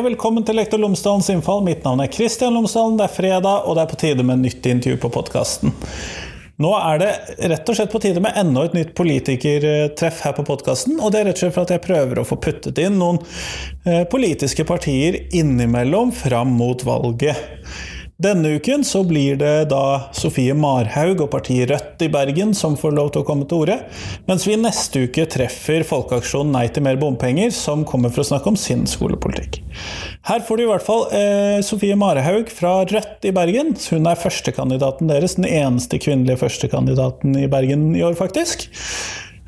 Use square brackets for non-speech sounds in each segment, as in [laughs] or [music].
Velkommen til Lektor Lomsdalens innfall. Mitt navn er Kristian Lomsdalen. Det er fredag, og det er på tide med nytt intervju på podkasten. Nå er det rett og slett på tide med enda et nytt politikertreff her på podkasten. Og det er rett og slett for at jeg prøver å få puttet inn noen eh, politiske partier innimellom fram mot valget. Denne uken så blir det da Sofie Marhaug og partiet Rødt i Bergen som får lov til å komme til orde, mens vi neste uke treffer Folkeaksjonen Nei til mer bompenger, som kommer for å snakke om sin skolepolitikk. Her får du i hvert fall eh, Sofie Marhaug fra Rødt i Bergen. Hun er førstekandidaten deres, den eneste kvinnelige førstekandidaten i Bergen i år, faktisk.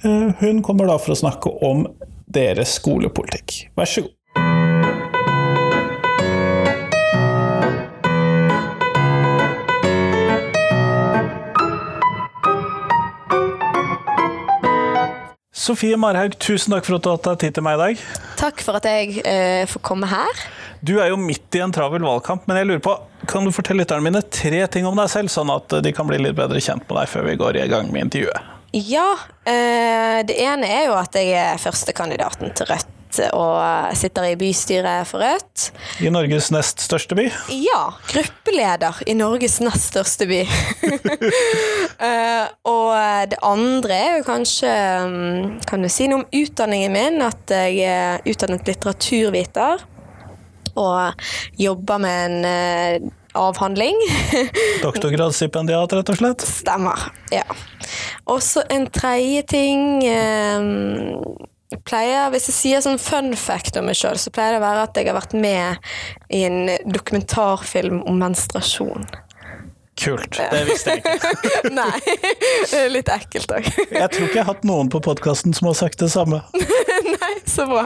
Eh, hun kommer da for å snakke om deres skolepolitikk. Vær så god. Sofie Marhaug, tusen takk for at du har tatt tid til meg i dag. Takk for at jeg eh, får komme her. Du er jo midt i en travel valgkamp, men jeg lurer på, kan du fortelle lytterne mine tre ting om deg selv, sånn at de kan bli litt bedre kjent med deg før vi går i gang med intervjuet? Ja, eh, det ene er jo at jeg er førstekandidaten til Rødt og sitter i bystyret for Rødt. I Norges nest største by? Ja. Gruppeleder i Norges nest største by. uh, [laughs] og det andre er jo kanskje mm, Kan du si noe om utdanningen min? At jeg er utdannet litteraturviter. Og jobber med en uh, avhandling. [laughs] Doktorgradsstipendiat, rett og slett? Stemmer. Ja. Og så en tredje ting um, pleier, Hvis jeg sier sånn fun fact om meg sjøl, så pleier det å være at jeg har vært med i en dokumentarfilm om menstruasjon. Kult. Det visste jeg ikke. [laughs] Nei. Det er litt ekkelt òg. jeg tror ikke jeg har hatt noen på podkasten som har sagt det samme. [laughs] Nei, så bra.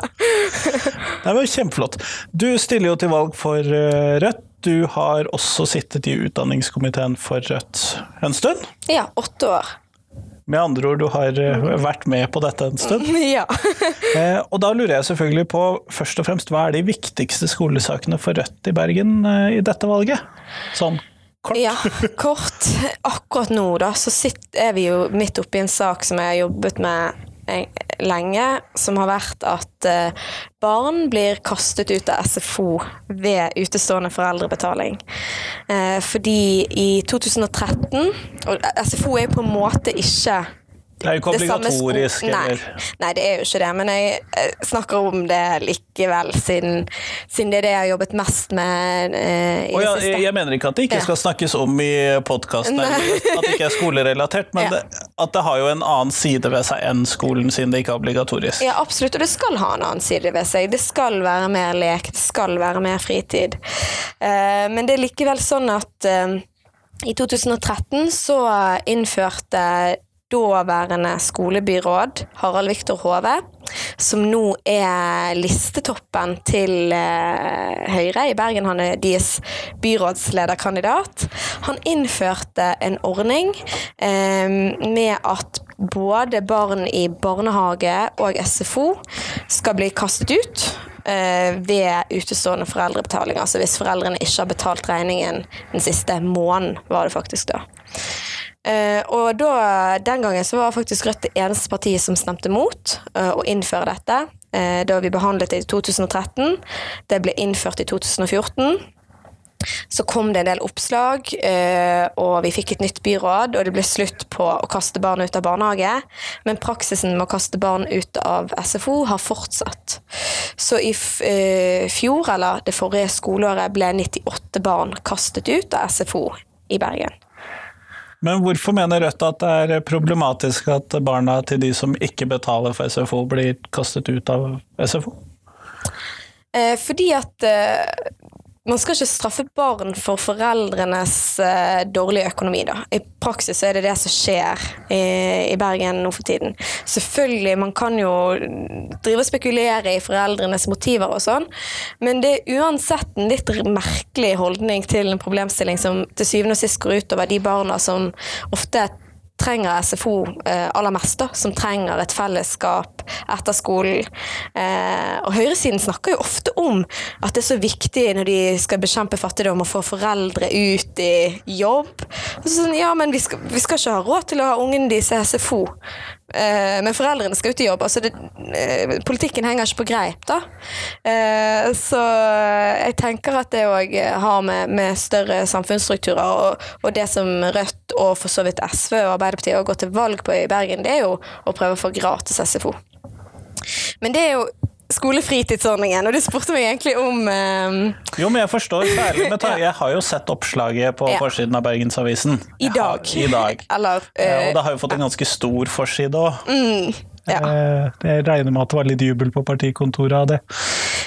det var kjempeflott. Du stiller jo til valg for eh, Rødt. Du har også sittet i utdanningskomiteen for Rødt en stund? Ja, åtte år. Med andre ord, du har eh, vært med på dette en stund. [laughs] Ja. [laughs] eh, og da lurer jeg selvfølgelig på, først og fremst, hva er de viktigste skolesakene for Rødt i Bergen eh, i dette valget? Sånn kort. Ja, kort. Akkurat nå da, så sitter, er vi jo midt oppi en sak som jeg har jobbet med lenge, som har vært at eh, barn blir kastet ut av SFO ved utestående foreldrebetaling. Eh, fordi i 2013 Og SFO er jo på en måte ikke det er jo ikke obligatorisk, nei, nei, det er jo ikke det. Men jeg snakker om det likevel, siden, siden det er det jeg har jobbet mest med eh, i oh, ja, siste. Jeg mener ikke at det ikke skal snakkes om i podkasten, at det ikke er skolerelatert, men [laughs] ja. det, at det har jo en annen side ved seg enn skolen, siden det ikke er obligatorisk. Ja, absolutt, og det skal ha en annen side ved seg. Det skal være mer lek, det skal være mer fritid. Eh, men det er likevel sånn at eh, i 2013 så innførte daværende skolebyråd Harald Viktor Hove, som nå er listetoppen til eh, Høyre i Bergen. Han er deres byrådslederkandidat. Han innførte en ordning eh, med at både barn i barnehage og SFO skal bli kastet ut eh, ved utestående foreldrebetaling. Altså hvis foreldrene ikke har betalt regningen den siste måneden, var det faktisk da. Uh, og da, Den gangen så var faktisk Rødt det eneste partiet som stemte mot uh, å innføre dette. Uh, da vi behandlet det i 2013. Det ble innført i 2014. Så kom det en del oppslag, og vi fikk et nytt byråd, og det ble slutt på å kaste barn ut av barnehage. Men praksisen med å kaste barn ut av SFO har fortsatt. Så i fjor, eller det forrige skoleåret, ble 98 barn kastet ut av SFO i Bergen. Men hvorfor mener Rødt at det er problematisk at barna til de som ikke betaler for SFO, blir kastet ut av SFO? Eh, fordi at eh, man skal ikke straffe barn for foreldrenes uh, dårlige økonomi, da. I praksis er det det som skjer i, i, Bergen nå for tiden. Selvfølgelig, man kan jo drive og spekulere i foreldrenes motiver og sånn, men det er uansett en litt merkelig holdning til en problemstilling som til syvende og sist går utover de barna som ofte trenger SFO eh, aller mest, som trenger et fellesskap etter skolen. Eh, og høyresiden snakker jo ofte om at det er så viktig når de skal bekjempe fattigdom å få foreldre ut i jobb. Så sånn, ja, men vi skal, vi skal, ikke ha råd til å ha ungene deres i SFO. Eh, men foreldrene skal ut i jobb. Altså det, eh, politikken henger ikke på greip, da. Eh, så jeg tenker at det òg har med, med, større samfunnsstrukturer og, og, det som Rødt og for så vidt SV og Arbeiderpartiet har gått til valg på i Bergen, det er jo å prøve å få gratis SFO. Men det er jo skolefritidsordningen, og du spurte meg egentlig om um... Jo, men jeg forstår særlig med [laughs] Jeg har jo sett oppslaget på ja. forsiden av Bergensavisen. I dag. Har, I dag. [laughs] Eller, uh, og det har jo fått en ganske stor forside òg. Mm, ja. Eh, jeg regner med at det var litt jubel på partikontoret av det.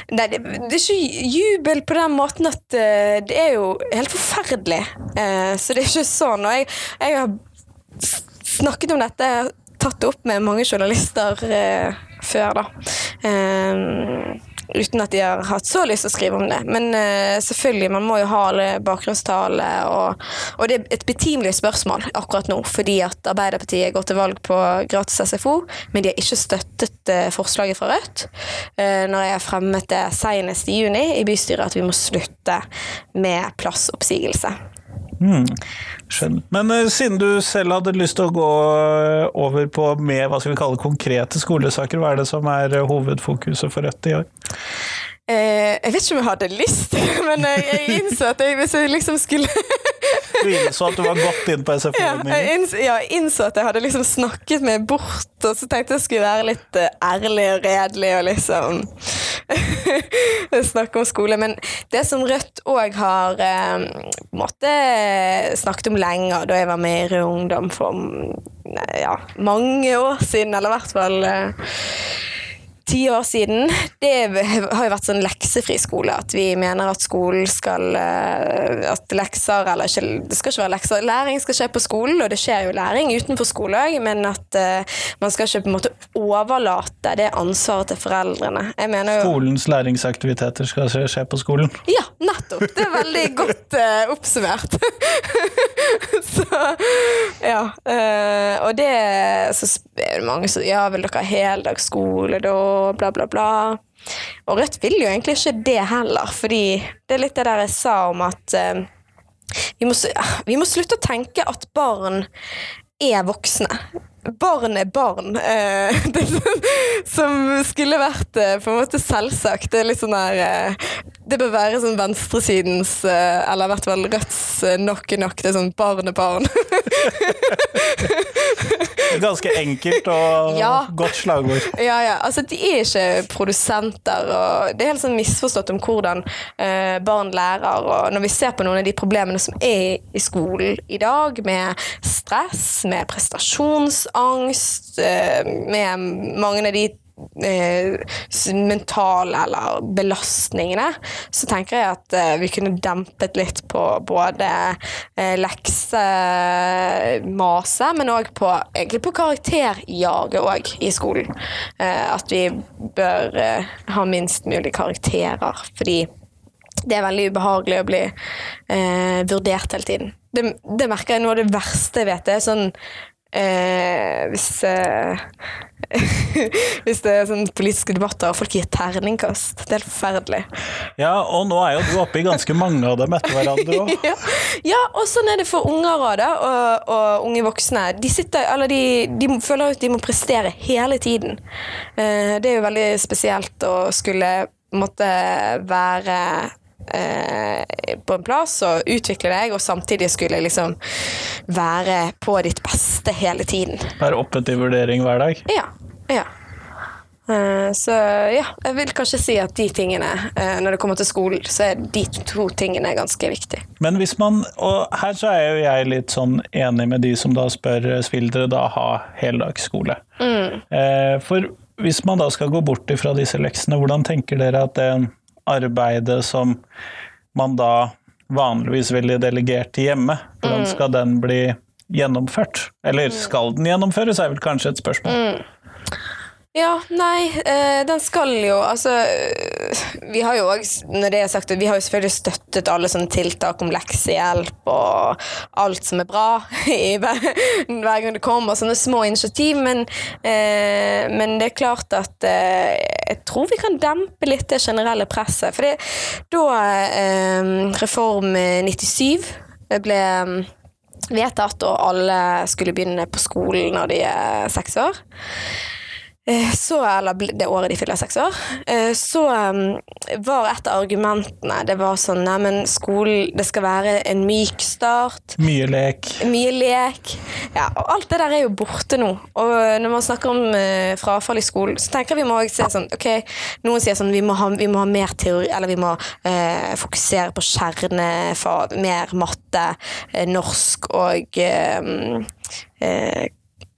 Nei, det, det, er ikke jubel på den måten at uh, det er jo helt forferdelig. Uh, så det er ikke sånn. Og jeg, jeg har snakket om dette, tatt det opp med mange journalister før, da. Um, uten at de har hatt så lyst til å skrive om det. Men uh, selvfølgelig, man må jo ha alle bakgrunnstale, og, og, det er et betimelig spørsmål akkurat nå, fordi at Arbeiderpartiet går til valg på gratis SFO, men de har ikke støttet uh, forslaget fra Rødt. Uh, når jeg fremmet det senest i juni i bystyret at vi må slutte med plassoppsigelse. Mm. Skjønner. Men uh, siden du selv hadde lyst til å gå uh, over på med hva skal vi kalle konkrete skolesaker, hva er det som er uh, hovedfokuset for Rødt i år? jeg vet ikke om jeg hadde lyst, [laughs] men jeg innså at jeg, hvis jeg liksom skulle innså at du var godt inn på SFO-ordningen? Ja, innså, ja, innså at jeg hadde liksom snakket meg bort, og så tenkte jeg skulle være litt ærlig og redelig og liksom [laughs] snakke om skole. Men det som Rødt òg har eh, måte, snakket om lenge, da jeg var med i Rød Ungdom for ja, mange år siden, eller i hvert fall eh, ti år siden, det har jo vært sånn leksefri skole. At vi mener at skolen skal eh, At lekser Eller ikke, det skal ikke være lekser. Læring skal skje på skolen, og det skjer jo læring utenfor skole òg, men at uh, man skal ikke på en måte overlate det ansvaret til foreldrene. Jeg mener jo Skolens læringsaktiviteter skal skje på skolen? Ja, nettopp. Det er veldig godt uh, oppsummert. [laughs] [laughs] ja. Uh, og det så er det mange som Ja, vil dere ha heldagsskole da? bla, bla, bla. Og Rødt vil jo egentlig ikke det heller, fordi det er litt det der jeg sa om at uh, vi, må, vi må slutte å tenke at barn er voksne. Barn er barn. Eh, [laughs] det, som skulle vært eh, på en måte selvsagt. Det er litt sånn der eh, Det bør være sånn venstresidens, eller i hvert fall Rødts nok er nok. Det er sånn barn er barn. [laughs] Ganske enkelt og [laughs] ja. godt slagord. Ja, ja. Altså, de er ikke produsenter, og det er helt sånn misforstått om hvordan eh, barn lærer. Og når vi ser på noen av de problemene som er i skolen i dag, med stress, med prestasjonsangst, uh, med mange av de eh, mentale eller belastningene, så tenker jeg at eh, vi kunne dempet litt på både eh, leksemaset, men òg på, egentlig på karakterjaget òg i skolen. Eh, at vi bør eh, ha minst mulig karakterer, fordi det er veldig ubehagelig å bli eh, vurdert hele tiden. Det, det, merker jeg noe av det verste jeg vet. Det er sånn Eh, hvis, eh, [laughs] hvis det er sånn politiske debatter og folk gir terningkast. Det er helt forferdelig. Ja, og nå er jo du oppe i ganske mange av dem etter hverandre òg. [laughs] ja. ja, og sånn er det for unger òg, og, og, unge voksne. De, sitter, eller de, de føler at de må prestere hele tiden. Eh, det er jo veldig spesielt å skulle måtte være eh, på en plass og utvikle deg, og samtidig skulle liksom være på ditt beste hele tiden. Være oppe til vurdering hver dag? Ja. ja. Eh, så ja, jeg vil kanskje si at de tingene, eh, når det kommer til skolen, så er de to tingene ganske viktige. Men hvis man, og her så er jo jeg litt sånn enig med de som da spør vil dere da ha heldagsskole. Mm. For hvis man da skal gå bort ifra disse leksene, hvordan tenker dere at det arbeidet som man da vanligvis ville delegert til hjemme, hvordan mm. skal den bli gjennomført? Eller mm. skal den gjennomføres, er vel kanskje et spørsmål. Mm. Ja, nei, eh, den skal jo Altså, [laughs] vi har jo også, når det er sagt, vi har jo selvfølgelig støttet alle sånne tiltak om leksehjelp og alt som er bra [laughs] hver, hver gang det kommer sånne små initiativ, men, eh, men det er klart at eh, jeg tror vi kan dempe litt det generelle presset. For da eh, Reform 97 ble vedtatt, og alle skulle begynne på skolen når de er seks år. Eh, så, eller det året de fyller seks år, eh, så um, var et av argumentene Det var sånn Neimen, skolen Det skal være en myk start. Mye lek. Mye lek. Ja, og alt det der er jo borte nå. Og når man snakker om frafall i skolen, så tenker vi må også se sånn Ok, noen sier sånn vi må ha, vi må ha mer teori, eller vi må eh, fokusere på kjernefag, mer matte, norsk og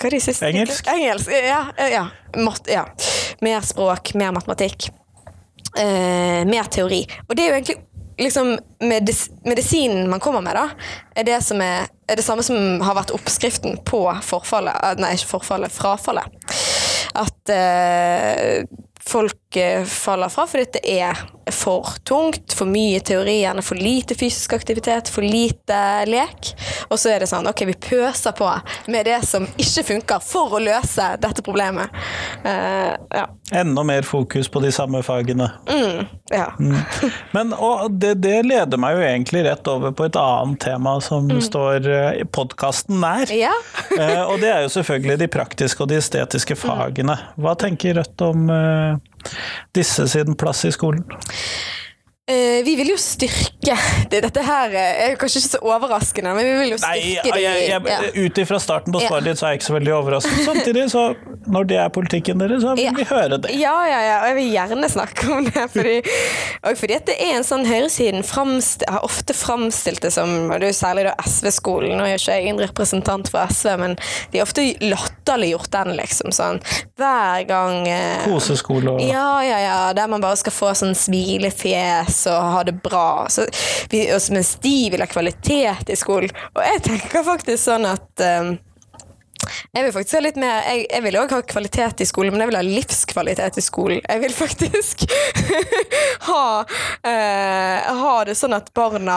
hva er de siste? Engelsk. Engelsk, ja. ja. Mat, ja. Mer språk, mer matematikk. Eh, mer teori. Og det er jo egentlig liksom medis medisinen man kommer med, da, er det, som er, er det samme som har vært oppskriften på forfallet. Eh, nei, ikke forfallet, frafallet. At eh, folk eh, faller fra fordi det er for tungt, for mye teorier, for lite fysisk aktivitet, for lite lek. Og så er det sånn ok, vi pøser på med det som ikke funker, for å løse dette problemet. Uh, ja. Enda mer fokus på de samme fagene. Mm, ja. mm. Men det, det, leder meg jo egentlig rett over på et annet tema som mm. står uh, podkasten nær. Ja. uh, og det er jo selvfølgelig de praktiske og de estetiske fagene. Hva tenker Rødt om disse sin plass i skolen? Uh, vi vil jo styrke Dette her er kanskje ikke så overraskende, men vi vil jo styrke Nei, jeg, jeg, jeg, Ut ifra starten på svaret ditt så er jeg ikke så veldig overrasket. [laughs] Samtidig, så når det er politikken deres, så vil ja. vi høre det. Ja, ja, ja, og jeg vil gjerne snakke om det. Fordi, og fordi at det er en sånn høyresiden har ofte framstilt det som, og det er jo særlig da SV-skolen, nå er jeg ikke jeg en representant for SV, men de har ofte latterliggjort den, liksom. Sånn hver gang uh, Koseskole og Ja, ja, ja. Der man bare skal få sånn smilefjes og ha det bra. Så vi, mens de vil ha kvalitet i skolen. Og jeg tenker faktisk sånn at um, jeg vil faktisk ha litt mer Jeg, jeg vil òg ha kvalitet i skolen, men jeg vil ha livskvalitet i skolen. Jeg vil faktisk [laughs] ha, eh, ha det sånn at barna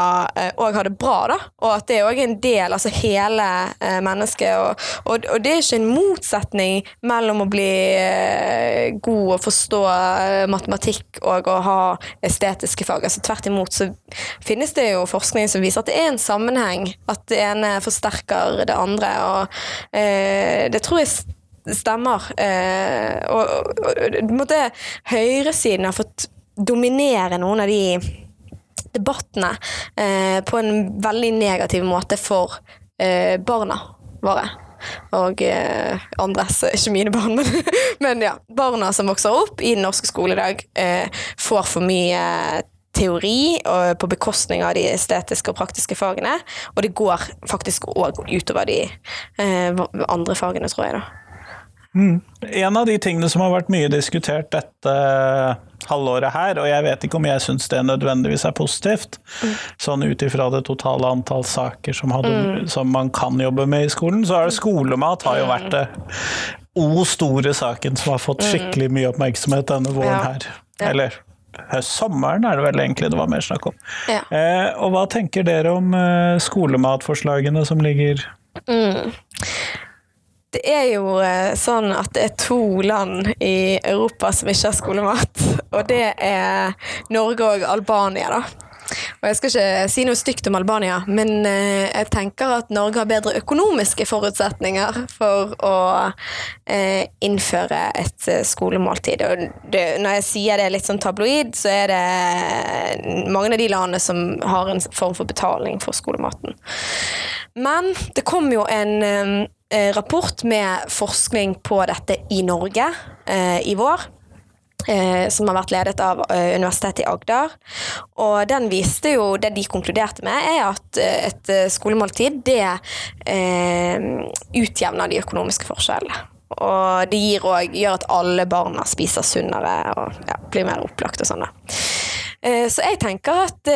òg eh, har det bra, da. Og at det òg er en del, altså hele eh, mennesket. Og, og, og, det er ikke en motsetning mellom å bli eh, god og forstå eh, matematikk og å ha estetiske fag. Altså Tvert imot så finnes det jo forskning som viser at det er en sammenheng. At det ene forsterker det andre. og Eh, det tror jeg stemmer. Eh, og, og, og høyresiden har fått dominere noen av de debattene eh, på en veldig negativ måte for barna våre. Og eh, andres, ikke mine barn, men, [laughs] men, ja. Barna som vokser opp i den norske skolen i dag, eh, får for mye teori og på bekostning av de estetiske og praktiske fagene. Og det går faktisk òg utover de eh, andre fagene, tror jeg. da. Mm. En av de tingene som har vært mye diskutert dette halvåret her, og jeg vet ikke om jeg syns det nødvendigvis er positivt, mm. sånn ut ifra det totale antall saker som, hadde, mm. som, man kan jobbe med i skolen, så er det skolemat har jo vært det o store saken som har fått mm. skikkelig mye oppmerksomhet denne våren ja. her. Eller høst-sommeren er det vel egentlig det var mer snakk om. Ja. Eh, og hva tenker dere om eh, skolematforslagene som ligger mm. Det er jo eh, sånn at det er to land i Europa som ikke har skolemat. Og det er Norge og Albania, da. Og jeg skal ikke si noe stygt om Albania, men eh, jeg tenker at Norge har bedre økonomiske forutsetninger for å eh, innføre et eh, skolemåltid. Og det, når jeg sier det litt sånn tabloid, så er det mange av de landene som har en form for betaling for skolematen. Men det kom jo en rapport med forskning på dette i Norge i vår Eh, som har vært ledet av eh, Universitetet i Agder. Og den viste jo, det de konkluderte med, er at eh, et eh, skolemåltid det eh, utjevner de økonomiske forskjellene. Og det gir også, gjør at alle barna spiser sunnere og ja, blir mer opplagt og sånn. Eh, så jeg tenker at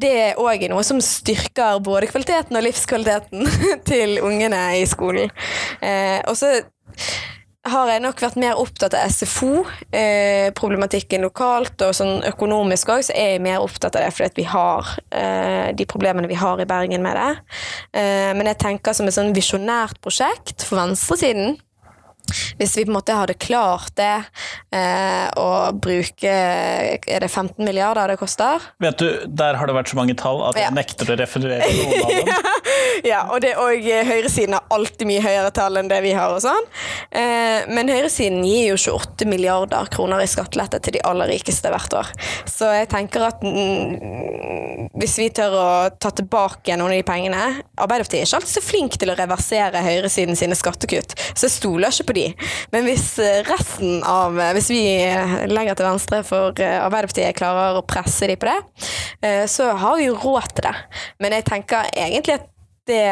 det òg er noe som styrker både kvaliteten og livskvaliteten [laughs] til ungene i skolen. Og så har jeg nok vært mer opptatt av SFO-problematikken eh, lokalt, og sånn økonomisk òg, så er jeg mer opptatt av det fordi vi har eh, de problemene vi har i Bergen med det. Eh, men jeg tenker som et sånn visjonært prosjekt for venstresiden hvis vi på en måte hadde klart det eh, å bruke Er det 15 milliarder det koster? Vet du, Der har det vært så mange tall at jeg ja. nekter å referere noen av dem. [laughs] ja, og, det, og eh, høyresiden har alltid mye høyere tall enn det vi har og sånn. Eh, men høyresiden gir jo 28 milliarder kroner i skattelette til de aller rikeste hvert år. Så jeg tenker at mm, hvis vi tør å ta tilbake noen av de pengene Arbeiderpartiet er ikke alltid så flink til å reversere høyresiden sine skattekutt, så jeg stoler ikke på de. Men hvis eh, resten av Hvis vi legger til venstre for Arbeiderpartiet klarer å presse de på det, så har vi jo råd til det. Men jeg tenker egentlig at det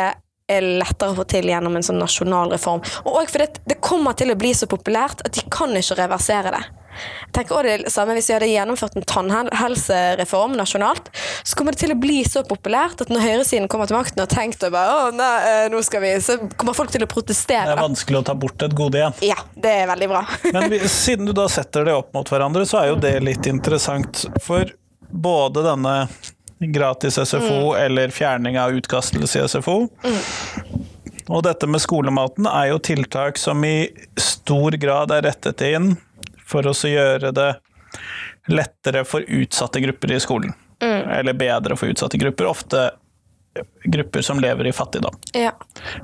er lettere å få til gjennom en sånn nasjonal reform. Og fordi det kommer til å bli så populært at de kan ikke reversere det. Jeg tenker også det samme Hvis vi hadde gjennomført en tannhelsereform nasjonalt, så kommer det til å bli så populært at når høyresiden kommer til makten og har tenkt å bare, å, nei, eh, nå skal vi, så kommer folk til å protestere. Det er vanskelig å ta bort et gode igjen. Ja, det er veldig bra. [laughs] Men vi, siden du da setter det opp mot hverandre, så er jo det litt interessant. For både denne gratis SFO mm. eller fjerning av utkastelse i SFO. Mm. Og dette med skolematen er jo tiltak som i stor grad er rettet inn for å gjøre det lettere for utsatte grupper i skolen. Mm. Eller bedre for utsatte grupper. Ofte grupper som lever i fattigdom. Ja.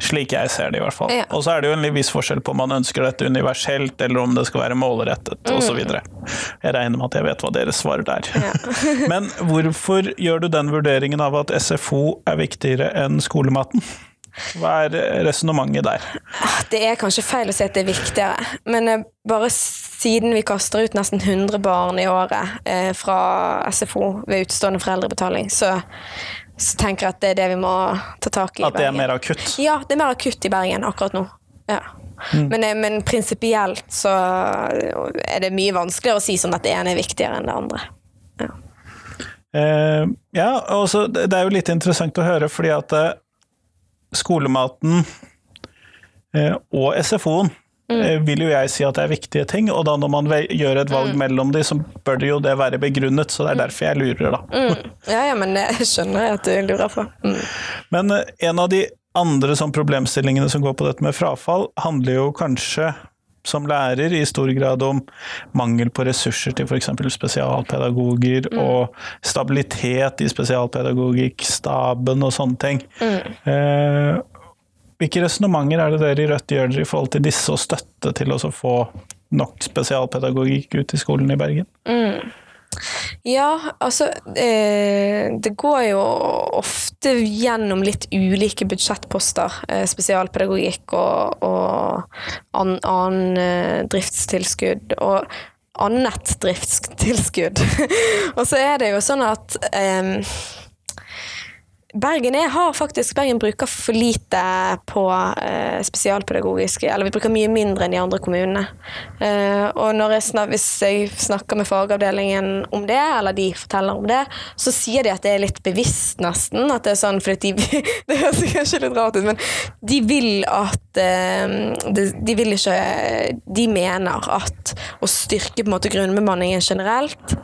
Slik jeg ser det, i hvert fall. Ja. Og så er det jo en viss forskjell på om man ønsker dette universelt, eller om det skal være målrettet, mm. osv. Jeg regner med at jeg vet hva deres svar der. Ja. [laughs] Men hvorfor gjør du den vurderingen av at SFO er viktigere enn skolematen? Hva er resonnementet der? Det er kanskje feil å si at det er viktigere, men eh, bare siden vi kaster ut nesten 100 barn i året eh, fra SFO ved utstående foreldrebetaling, så så tenker jeg at det er det vi må ta tak i. At det er mer akutt? Ja, det er mer akutt i Bergen akkurat nå. Ja. Mm. Men, eh, men prinsipielt så er det mye vanskeligere å si sånn at det ene er viktigere enn det andre. Ja, eh, ja også, det er jo litt interessant å høre, fordi at eh, skolematen eh, og SFO-en Mm. Eh, vil jo jeg si at det er viktige ting, og da når man gjør et valg mm. mellom de, så bør det jo det være begrunnet, så det er mm. derfor jeg lurer, da. Mm. Ja, ja, men jeg skjønner at du lurer på. Mm. Men eh, en av de andre sånn problemstillingene som går på dette med frafall, handler jo kanskje som lærer i stor grad om mangel på ressurser til f.eks. spesialpedagoger, mm. og stabilitet i spesialpedagogikk, staben og sånne ting. Mm. Eh, hvilke resonnementer er det dere i Rødt gjør dere i forhold til disse, og støtte til å få nok spesialpedagogikk ut i skolen i Bergen? Mm. Ja, altså eh, Det går jo ofte gjennom litt ulike budsjettposter. Eh, spesialpedagogikk og, og annen an, eh, driftstilskudd. Og annet driftstilskudd. [laughs] og så er det jo sånn at eh, Bergen er, har faktisk Bergen bruker for lite på eh, spesialpedagogiske Eller vi bruker mye mindre enn de andre kommunene. Eh, og jeg snak, hvis jeg snakker med fagavdelingen om det, eller de forteller om det, så sier de at det er litt bevisst, nesten. At det er sånn fordi de [laughs] Det høres kanskje litt rart ut, men de vil at eh, de, de, vil ikke De mener at å styrke på en måte grunnbemanningen generelt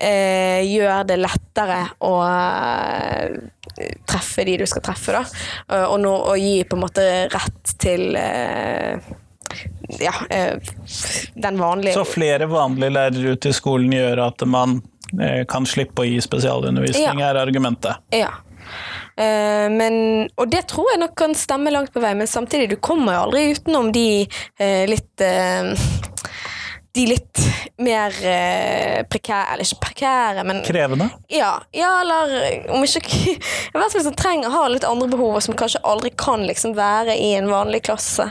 eh, gjør det lettere å eh, treffe de du skal treffe, da. Og, nå, og gi på en måte rett til eh, ja, eh, den vanlige Så flere vanlige lærere ute i skolen gjør at man eh, kan slippe å gi spesialundervisning, ja. er argumentet? Ja. Men, og det tror jeg nok kan stemme langt på vei, men samtidig, du kommer jo aldri utenom de litt de litt mer eh, prekære Eller ikke prekære, men Krevende? Ja, ja eller om ikke [laughs] I hvert fall som trenger har litt andre behov, som kanskje aldri kan liksom være i en vanlig klasse.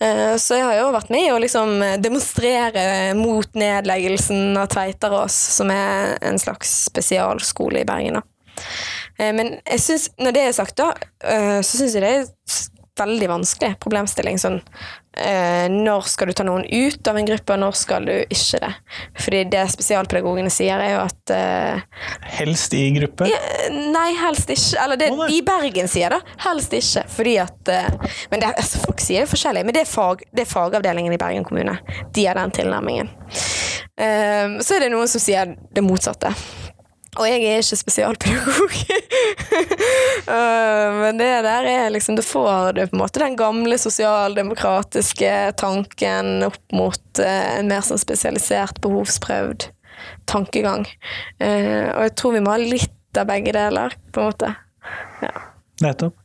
Eh, så jeg har jo vært med å liksom demonstrere mot nedleggelsen av Tveiterås, som er en slags spesialskole i Bergen. da. Eh, men jeg synes, når det er sagt, da, eh, så syns jeg det er veldig vanskelig problemstilling. Sånn, eh, når skal du ta noen ut av en gruppe, og når skal du ikke det? Fordi det spesialpedagogene sier, er jo at eh, Helst i gruppe? Ja, nei, helst ikke. Eller det oh, i Bergen sier, da. Helst ikke. Fordi at eh, Men det, altså, folk sier jo forskjellig. Men det er, fag, det er fagavdelingen i Bergen kommune. De har den tilnærmingen. Eh, så er det noen som sier det motsatte. Og jeg er ikke spesialpedagog. uh, [laughs] men det der er liksom Du får det på en måte den gamle sosialdemokratiske tanken opp mot uh, en mer sånn spesialisert, behovsprøvd tankegang. Uh, og jeg tror vi må ha litt av begge deler, på en måte. Ja. Nettopp.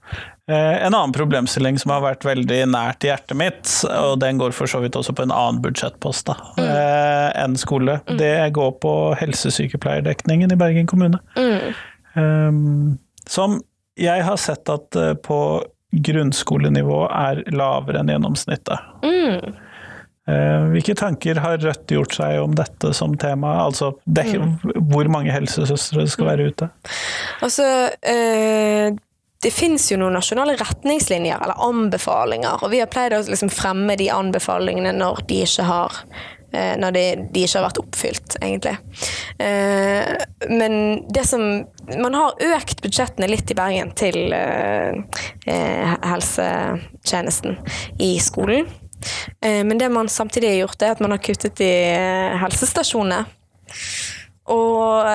Eh, en annen problemstilling som har vært veldig nært hjertet mitt, og den går for så vidt også på en annen budsjettpost da, Mm. eh, enn skole, det går på helsesykepleierdekningen i Bergen kommune. Mm. Um, som jeg har sett at eh, på grunnskolenivå er lavere enn gjennomsnittet. Mm. Hvilke tanker har Rødt gjort seg om dette som tema? Altså det, Mm. hvor mange helsesøstre skal være ute? Altså, eh, det fins jo noen nasjonale retningslinjer eller anbefalinger, og vi har pleid å liksom fremme de anbefalingene når de ikke har eh, når de, de ikke har vært oppfylt, egentlig. Eh, men det som Man har økt budsjettene litt i Bergen til eh, eh, helsetjenesten i skolen. Eh, men det man samtidig har gjort, er at man har kuttet i eh, helsestasjonene. Og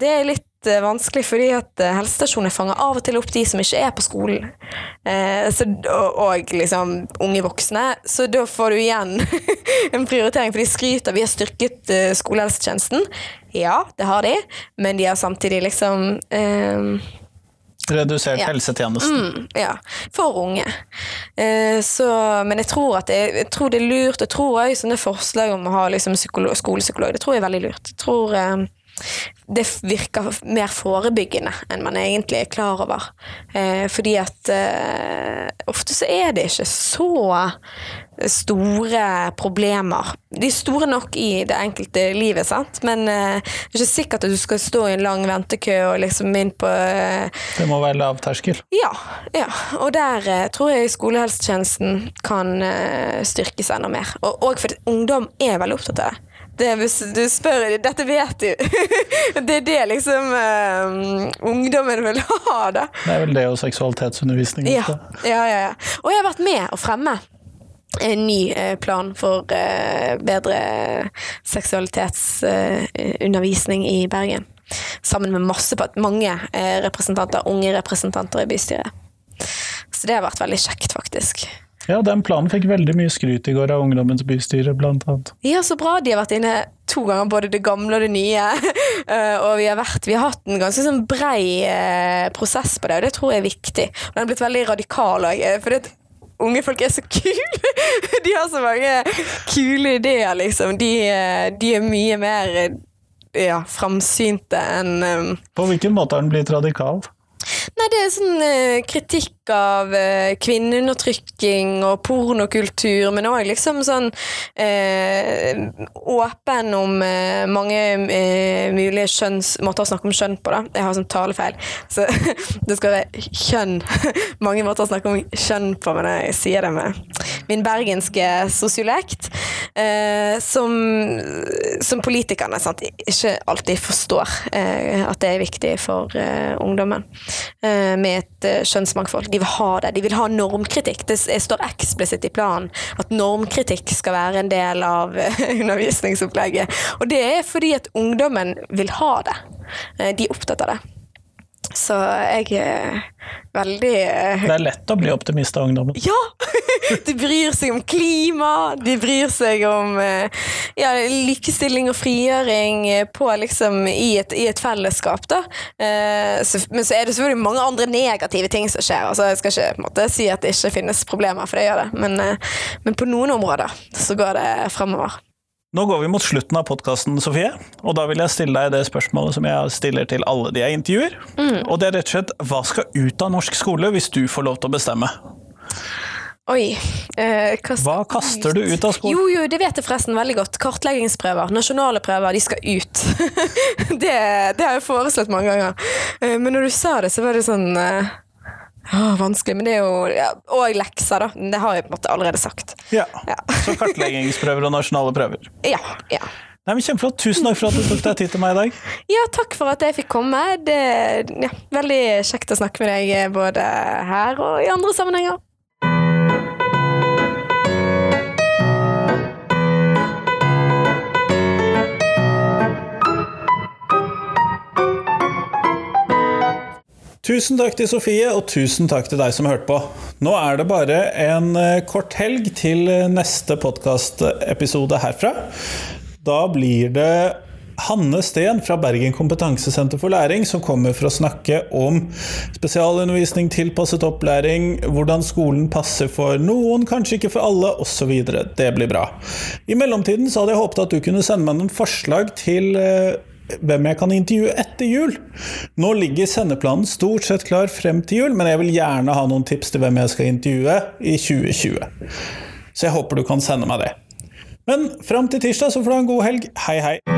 det er litt eh, vanskelig fordi at eh, helsestasjoner fanger av og til opp de som ikke er på skolen. Eh, så, og, og liksom unge voksne. Så da får du igjen [laughs] en prioritering, for de skryter vi har styrket eh, skolehelsetjenesten. Ja, det har de, men de har samtidig liksom eh, Redusert Ja. helsetjenesten. Mm, ja, for unge. Eh, så, men jeg tror, det, jeg tror det er lurt. Jeg tror også sånne forslag om å ha liksom psykolog, skolepsykolog, det tror jeg er veldig lurt. Jeg tror eh, det virker mer forebyggende enn man egentlig er klar over. Eh, fordi at eh, ofte så er det ikke så store problemer. De er store nok i det enkelte livet, sant? men eh, det er ikke sikkert at du skal stå i en lang ventekø og liksom inn på eh, Det må være lav terskel. ja, ja. og der eh, tror jeg skolehelsetjenesten kan eh, styrkes enda mer. Og, og fordi ungdom er veldig opptatt av det. Det hvis du spør Dette vet du! [laughs] det er det liksom eh, ungdommen vil ha, da. Det er vel det og seksualitetsundervisning. Ja, ja, ja, ja. Og jeg har vært med å fremme en ny eh, plan for eh, bedre seksualitetsundervisning i Bergen. Sammen med masse, mange representanter, unge representanter i bystyret. Så det har vært veldig kjekt, faktisk. Ja, den planen fikk veldig mye skryt i går av Ungdommens bystyre, blant annet. Ja, så bra. De har vært inne to ganger, både det gamle og det nye. [laughs] Eh, og vi har, vært, vi har hatt en ganske sånn brei eh, prosess på det, og det tror jeg er viktig. Den har blitt veldig radikal òg. For unge folk er så [laughs] kule! De har så mange kule ideer, liksom. De, eh, de er mye mer eh, ja, framsynte enn um... På hvilken måte har den blitt radikal? Nei, det er sånn eh, kritikk av eh, kvinneundertrykking og pornokultur, men òg liksom sånn eh, åpen om eh, mange eh, mulige kjønns... måter å snakke om kjønn på, da. Jeg har sånn talefeil, så [laughs] det skal være kjønn. [laughs] mange måter å snakke om kjønn på, men jeg sier det med min bergenske sosiolekt. Eh, som, som politikerne sant, ikke alltid forstår at det er viktig for ungdommen med et eh, kjønnsmangfold. De vil ha det. De vil ha normkritikk. Det står eksplisitt i planen at normkritikk skal være en del av eh, [laughs] undervisningsopplegget. Og det er fordi at ungdommen vil ha det. Eh, de er opptatt av det. Så jeg er veldig eh, Det er lett å bli optimist av ungdommen. ja! [laughs] De bryr seg om klima, de bryr seg om eh, ja, likestilling og frigjøring eh, på, liksom, i, et, i et fellesskap. Da. Så, men så er det selvfølgelig mange andre negative ting som skjer. Altså, jeg skal ikke måte, si at det ikke finnes problemer, for det gjør det. Men, men på noen områder så går det fremover. Nå går vi mot slutten av podkasten, Sofie, og da vil jeg stille deg det spørsmålet som jeg stiller til alle de jeg intervjuer. Og det er rett og slett hva skal ut av norsk skole hvis du får lov til å bestemme? Oi. Eh, hva, Hva kaster du ut av skolen? Jo, jo, det vet jeg forresten veldig godt. Kartleggingsprøver, nasjonale prøver, de skal ut. [laughs] det, det har jeg foreslått mange ganger. Eh, men når du sa det, så var det sånn eh, å, Vanskelig. Men det er jo ja, Og lekser, da. Det har jeg på en måte allerede sagt. Ja, Ja. Så kartleggingsprøver og nasjonale prøver. [laughs] Ja. ja. Nei, men Kjempeflott. Tusen takk for at du tok deg tid til meg i dag. Ja, takk for at jeg fikk komme. Det ja, veldig kjekt å snakke med deg eh, både her og i andre sammenhenger. Tusen takk til Sofie, og tusen takk til deg som hørte på. Nå er det bare en eh, kort helg til eh, neste podkastepisode herfra. Da blir det Hanne Steen fra Bergen kompetansesenter for læring, som kommer for å snakke om spesialundervisning, tilpasset opplæring, hvordan skolen passer for noen, kanskje ikke for alle, osv. Det blir bra. I mellomtiden så hadde jeg håpet at du kunne sende meg noen forslag til eh, hvem jeg kan intervjue etter jul. Nå ligger sendeplanen stort sett klar frem til jul, men jeg vil gjerne ha noen tips til hvem jeg skal intervjue i 2020. Så jeg håper du kan sende meg det. Men fram til tirsdag så får du ha en god helg. Hei, hei.